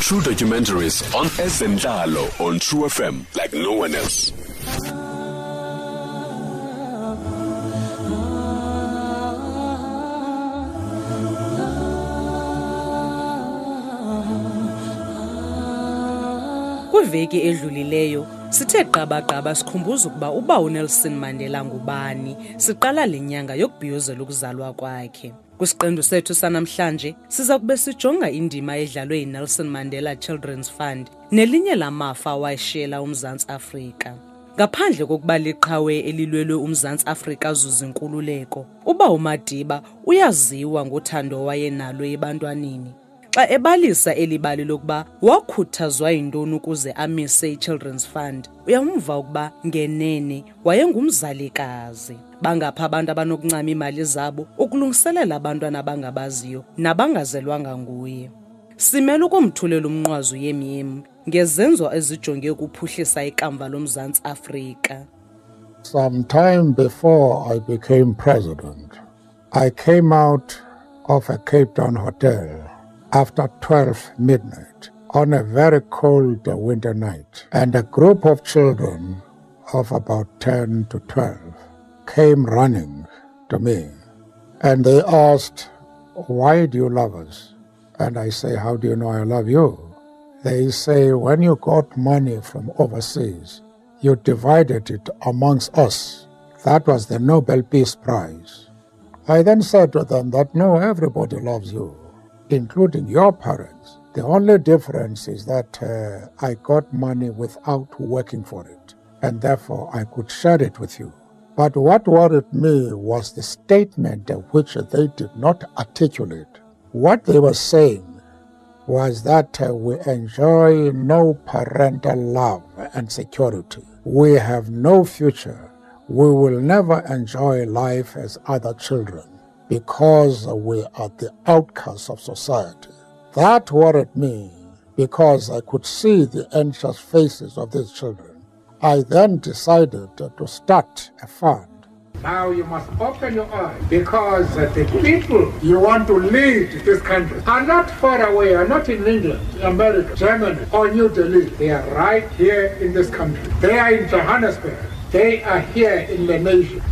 True documentaries on Ezenhlalo on True FM like no one else. Kwiveki edlulileyo sithe qabaqaba sikhumbuza ukuba uba uNelson Mandela ngubani siqala le nyanga yokubhiyozela ukuzalwa kwakhe. Kwisiqendu sethu sanamhlanje siza kube sijonga indima edlalwe yiNelson Mandela Children's Fund nelinye lamafa awayishiyela uMzantsi Afrika. Ngaphandle kokuba liqhawe elilwelwe uMzantsi Afrika zuzinkululeko uba uMadiba uyaziwa ngothando wayenalo ebantwaneni. Xa ebalisa eli bali lokuba wakhuthazwa yintoni ukuze amise i-Children's Fund, uyamva ukuba ngenene wayengumzalikazi. Bangapha abantu abanokuncama imali zabo ukulungiselela abantwana abangabaziyo nabangazelwanga nguye. Simele ukumthulela umnqwazi uyemyem ngezenzo ezijonge ukuphuhlisa ikamva loMzantsi Afrika. Some time before I became president, I came out of a Cape Town hotel after 12 midnight on a very cold winter night, and a group of children of about 10 to 12 came running to me and they asked, Why do you love us? And I say, How do you know I love you? They say, When you got money from overseas, you divided it amongst us. That was the Nobel Peace Prize. I then said to them that no, everybody loves you, including your parents. The only difference is that uh, I got money without working for it, and therefore I could share it with you. But what worried me was the statement which they did not articulate. What they were saying was that we enjoy no parental love and security. We have no future. We will never enjoy life as other children because we are the outcasts of society. That worried me because I could see the anxious faces of these children. I then decided to start a fund Now you must open your eyes because the people you want to lead this country are not far away, are not in England, America, Germany, or New Delhi. They are right here in this country. They are in Johannesburg. They are here in the nation.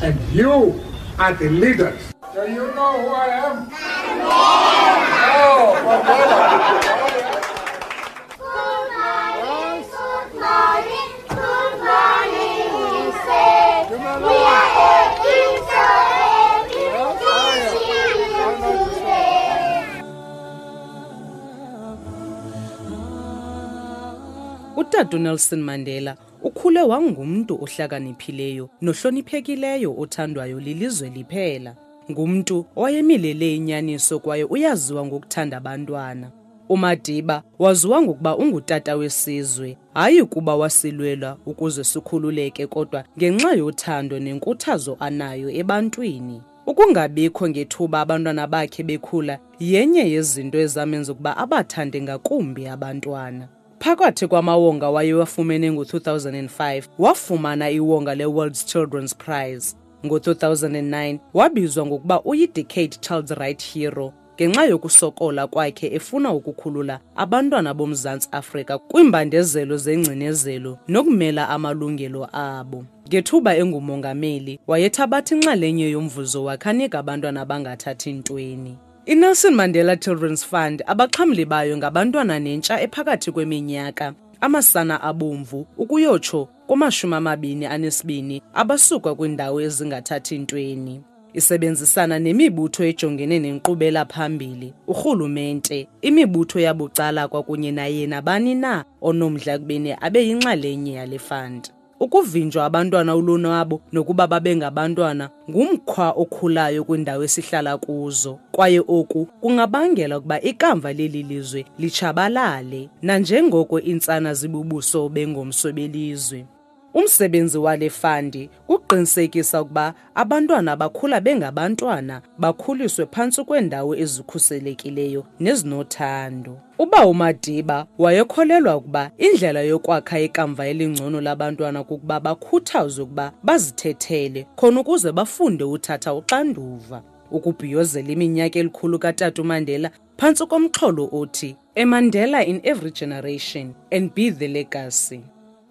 And you are the leaders. Do you know who I am? Oh, Utata uNelson Mandela ukhule wangumntu ohlakaniphileyo nohloniphekileyo othandwayo lilizwe liphela. Ngumntu owayemilele inyaniso kwaye uyaziwa ngokuthanda abantwana. uMadiba waziwa ngokuba ungutata wesizwe, hayi kuba wasilwela ukuze sikhululeke kodwa ngenxa yothando nenkuthazo anayo ebantwini. Ukungabikho ngethuba abantwana bakhe bekhula yenye yezinto ezamenza ukuba abathande ngakumbi abantwana. Phakathi kwamawonga wayewafumene ngo-2005 wafumana iwonga le-World's Children's Prize. Ngo-2009 wabizwa ngokuba uyi-Decade Child's Right Hero ngenxa yokusokola kwakhe efuna ukukhulula abantwana boMzantsi Afrika kwiimbandezelo zengcinezelo nokumela amalungelo abo. Ngethuba engumongameli wayethabatha inxalenye yomvuzo wakhanika abantwana abangathathi ntweni. INelson Mandela Children's Fund abaxhamli bayo ngabantwana nentsha ephakathi kweminyaka amasana abomvu ukuyotsho kumashumi amabini anesibini abasuka kwiindawo ezingathathi ntweni. Isebenzisana nemibutho ejongene nenkqubela phambili, urhulumente, imibutho yabucala kwakunye naye nabani na onomdla kubeni abe yinxalenye yale fund. Ukuvinjwa abantwana ulonwabo nokuba babe ngabantwana ngumkhwa okhulayo kwindawo esihlala kuzo kwaye oku kungabangela ukuba ikamva leli lizwe litshabalale nanjengoko iintsana zibubuso bengomso belizwe. Umsebenzi wale fandi kuqinisekisa ukuba abantwana bakhula bengabantwana bakhuliswe phantsi kweendawo ezikhuselekileyo nezinothando. Uba uMadiba wayekholelwa ukuba indlela yokwakha ikamva elingcono labantwana kukuba bakhuthazwe ukuba bazithethele khona ukuze bafunde uthatha uxanduva. ukubhiyozela iminyaka elikhulu katata umandela phantsi komxholo othi a mandela in every generation and be the legacy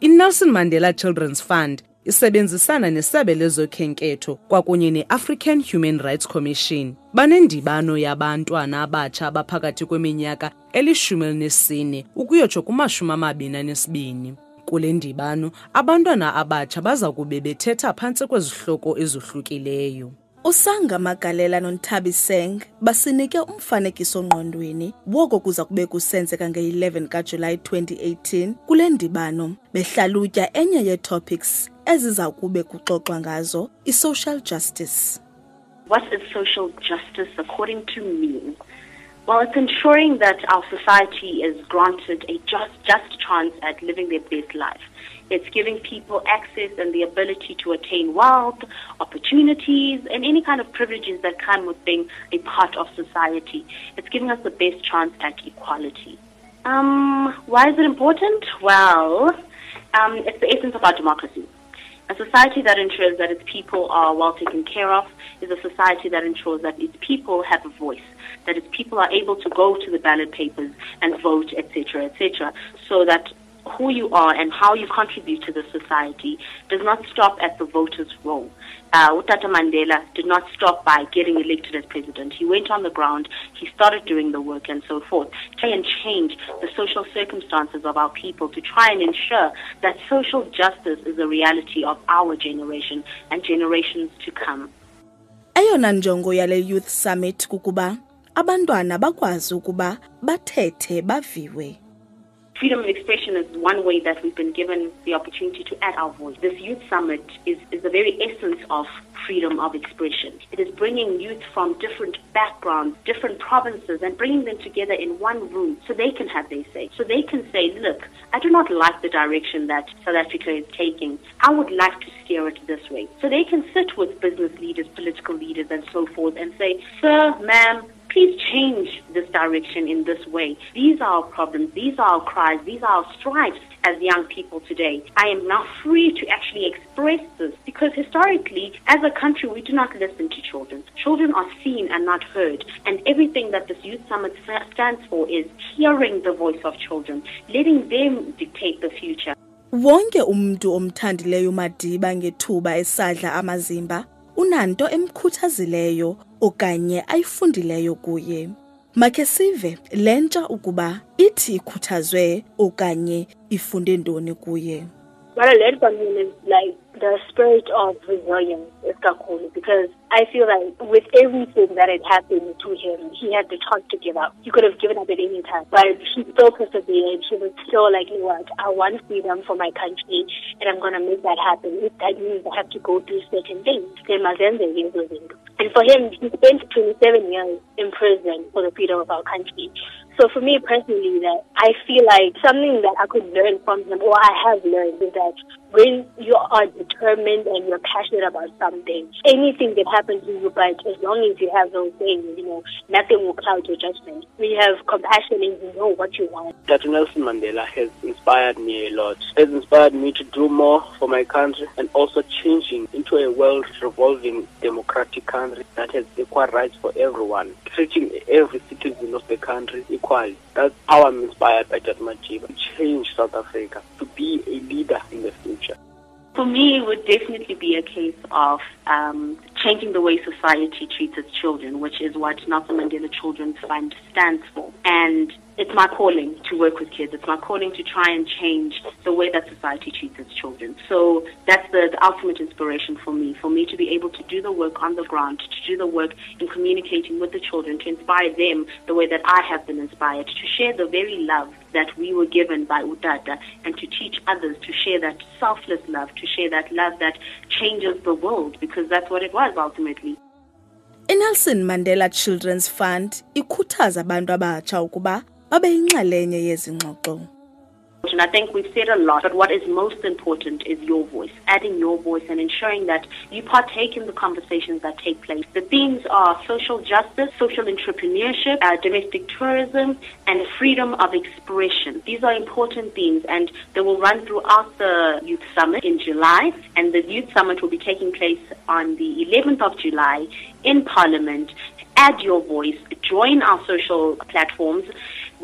inelson mandela children's fund isebenzisana nesebe lezokhenketho kwakunye ne-african human rights commission banendibano yabantwana abatsha abaphakathi kweminyaka eli-14 ukuyotsho kumashumi amabini anesibini kule ndibano abantwana abatsha baza kube bethetha phantsi kwezihloko ezohlukileyo usanga magalela nonthabi seng basinike umfanekiso ngqondweni woko kuza kube kusenzeka nge-11 kajulayi 2018 kule ndibano behlalutya enye yeetopics eziza kube kuxoxwa ngazo i-social justice What is social justice according to me? Well, it's ensuring that our society is granted a just, just chance at living their best life. It's giving people access and the ability to attain wealth, opportunities, and any kind of privileges that come with being a part of society. It's giving us the best chance at equality. Um, why is it important? Well, um, it's the essence of our democracy. A society that ensures that its people are well taken care of is a society that ensures that its people have a voice, that its people are able to go to the ballot papers and vote, etc., etc., so that who you are and how you contribute to the society does not stop at the voter's roll. Uh, Utata Mandela did not stop by getting elected as president. He went on the ground, he started doing the work and so forth, try and change the social circumstances of our people to try and ensure that social justice is a reality of our generation and generations to come. eyona njongo yale youth summit kukuba abantwana bakwazi ukuba bathethe baviwe Freedom of expression is one way that we've been given the opportunity to add our voice. This youth summit is, is the very essence of freedom of expression. It is bringing youth from different backgrounds, different provinces, and bringing them together in one room so they can have their say. So they can say, look, I do not like the direction that South Africa is taking. I would like to steer it this way. So they can sit with business leaders, political leaders, and so forth and say, sir, ma'am, please change this direction in this way. These are our problems, these are our cries, these are our stripes as young people today. I am now free to actually express this because historically, as a country, we do not listen to children. Children are seen and not heard. And everything that this Youth Summit stands for is hearing the voice of children, letting them dictate the future. wonke umntu omthandileyo umadiba ngethuba esadla amazimba unanto emkhuthazileyo okanye ayifundileyo kuye makhe sive le ukuba ithi ikhuthazwe okanye ifunde ntoni kuye What I learned from is like the spirit of resilience is Kakulu because I feel like with everything that had happened to him, he had the chance to give up. He could have given up at any time, but he still persevered. He was still like, you know what, I want freedom for my country and I'm going to make that happen. If that means I have to go through certain things, then Mazenze is living. And for him, he spent 27 years in prison for the freedom of our country. So for me personally, that I feel like something that I could learn from him, or I have learned, is that when you are determined and you're passionate about something, anything that happens to you, but as long as you have those things, you know, nothing will cloud your judgment. We have compassion and you know what you want. Dr. Nelson Mandela has inspired me a lot. Has inspired me to do more for my country and also changing into a world revolving democratic country that has equal rights for everyone, treating every citizen of the country equally. That's how I'm inspired by Dr. Madiba to change South Africa, to be a leader in the future. For me, it would definitely be a case of um, changing the way society treats its children, which is what Nelson Mandela Children's Fund stands for. And it's my calling to work with kids. It's my calling to try and change the way that society treats its children. So that's the, the ultimate inspiration for me, for me to be able to do the work on the ground, to do the work in communicating with the children, to inspire them the way that I have been inspired, to share the very love that we were given by Utata, and to teach others to share that selfless love, to share that love that changes the world, because that's what it was ultimately. inelson mandela children's fund ikhuthaza abantu abatsha ukuba And I think we've said a lot, but what is most important is your voice, adding your voice and ensuring that you partake in the conversations that take place. The themes are social justice, social entrepreneurship, uh, domestic tourism, and freedom of expression. These are important themes, and they will run throughout the Youth Summit in July. And the Youth Summit will be taking place on the 11th of July in Parliament. Add your voice, join our social platforms.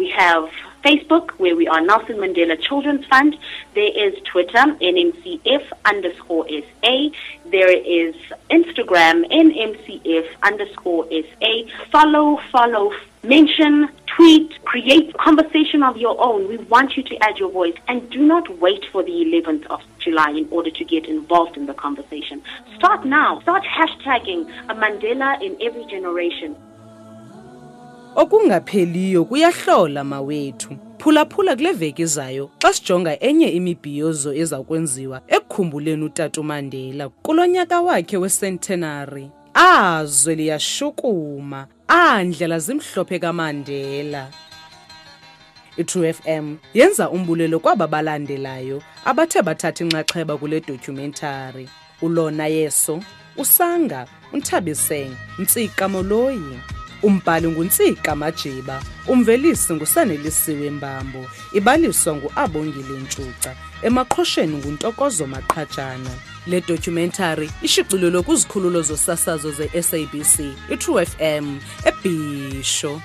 We have Facebook, where we are Nelson Mandela Children's Fund. There is Twitter, NMCF underscore SA. There is Instagram, NMCF underscore SA. Follow, follow, mention, tweet, create conversation of your own. We want you to add your voice and do not wait for the 11th of July in order to get involved in the conversation. Start now. Start hashtagging a Mandela in every generation. Okungapheliyo kuyahlola mawethu. Phulaphula kule veki izayo xa sijonga enye imibhiyozo eza kwenziwa ekukhumbuleni utata umandela kulo nyaka wakhe wecentenary. Azwe liyashukuma. Aandlela zimhlophe kamandela. I-true fm yenza umbulelo kwaba balandelayo abathe bathatha inxaxheba kule documentary. Ulona yeso usanga unthabiseng ntsika moloyi umbhali nguntsika majiba umvelisi ngusanelisiwe mbambo ibaliswa ngu-abongile ntshuca emaqhosheni nguntokozo maqhatshana le documentary ishicilelwe kwizikhululo zosasazo ze-sabc i-true fm ebhisho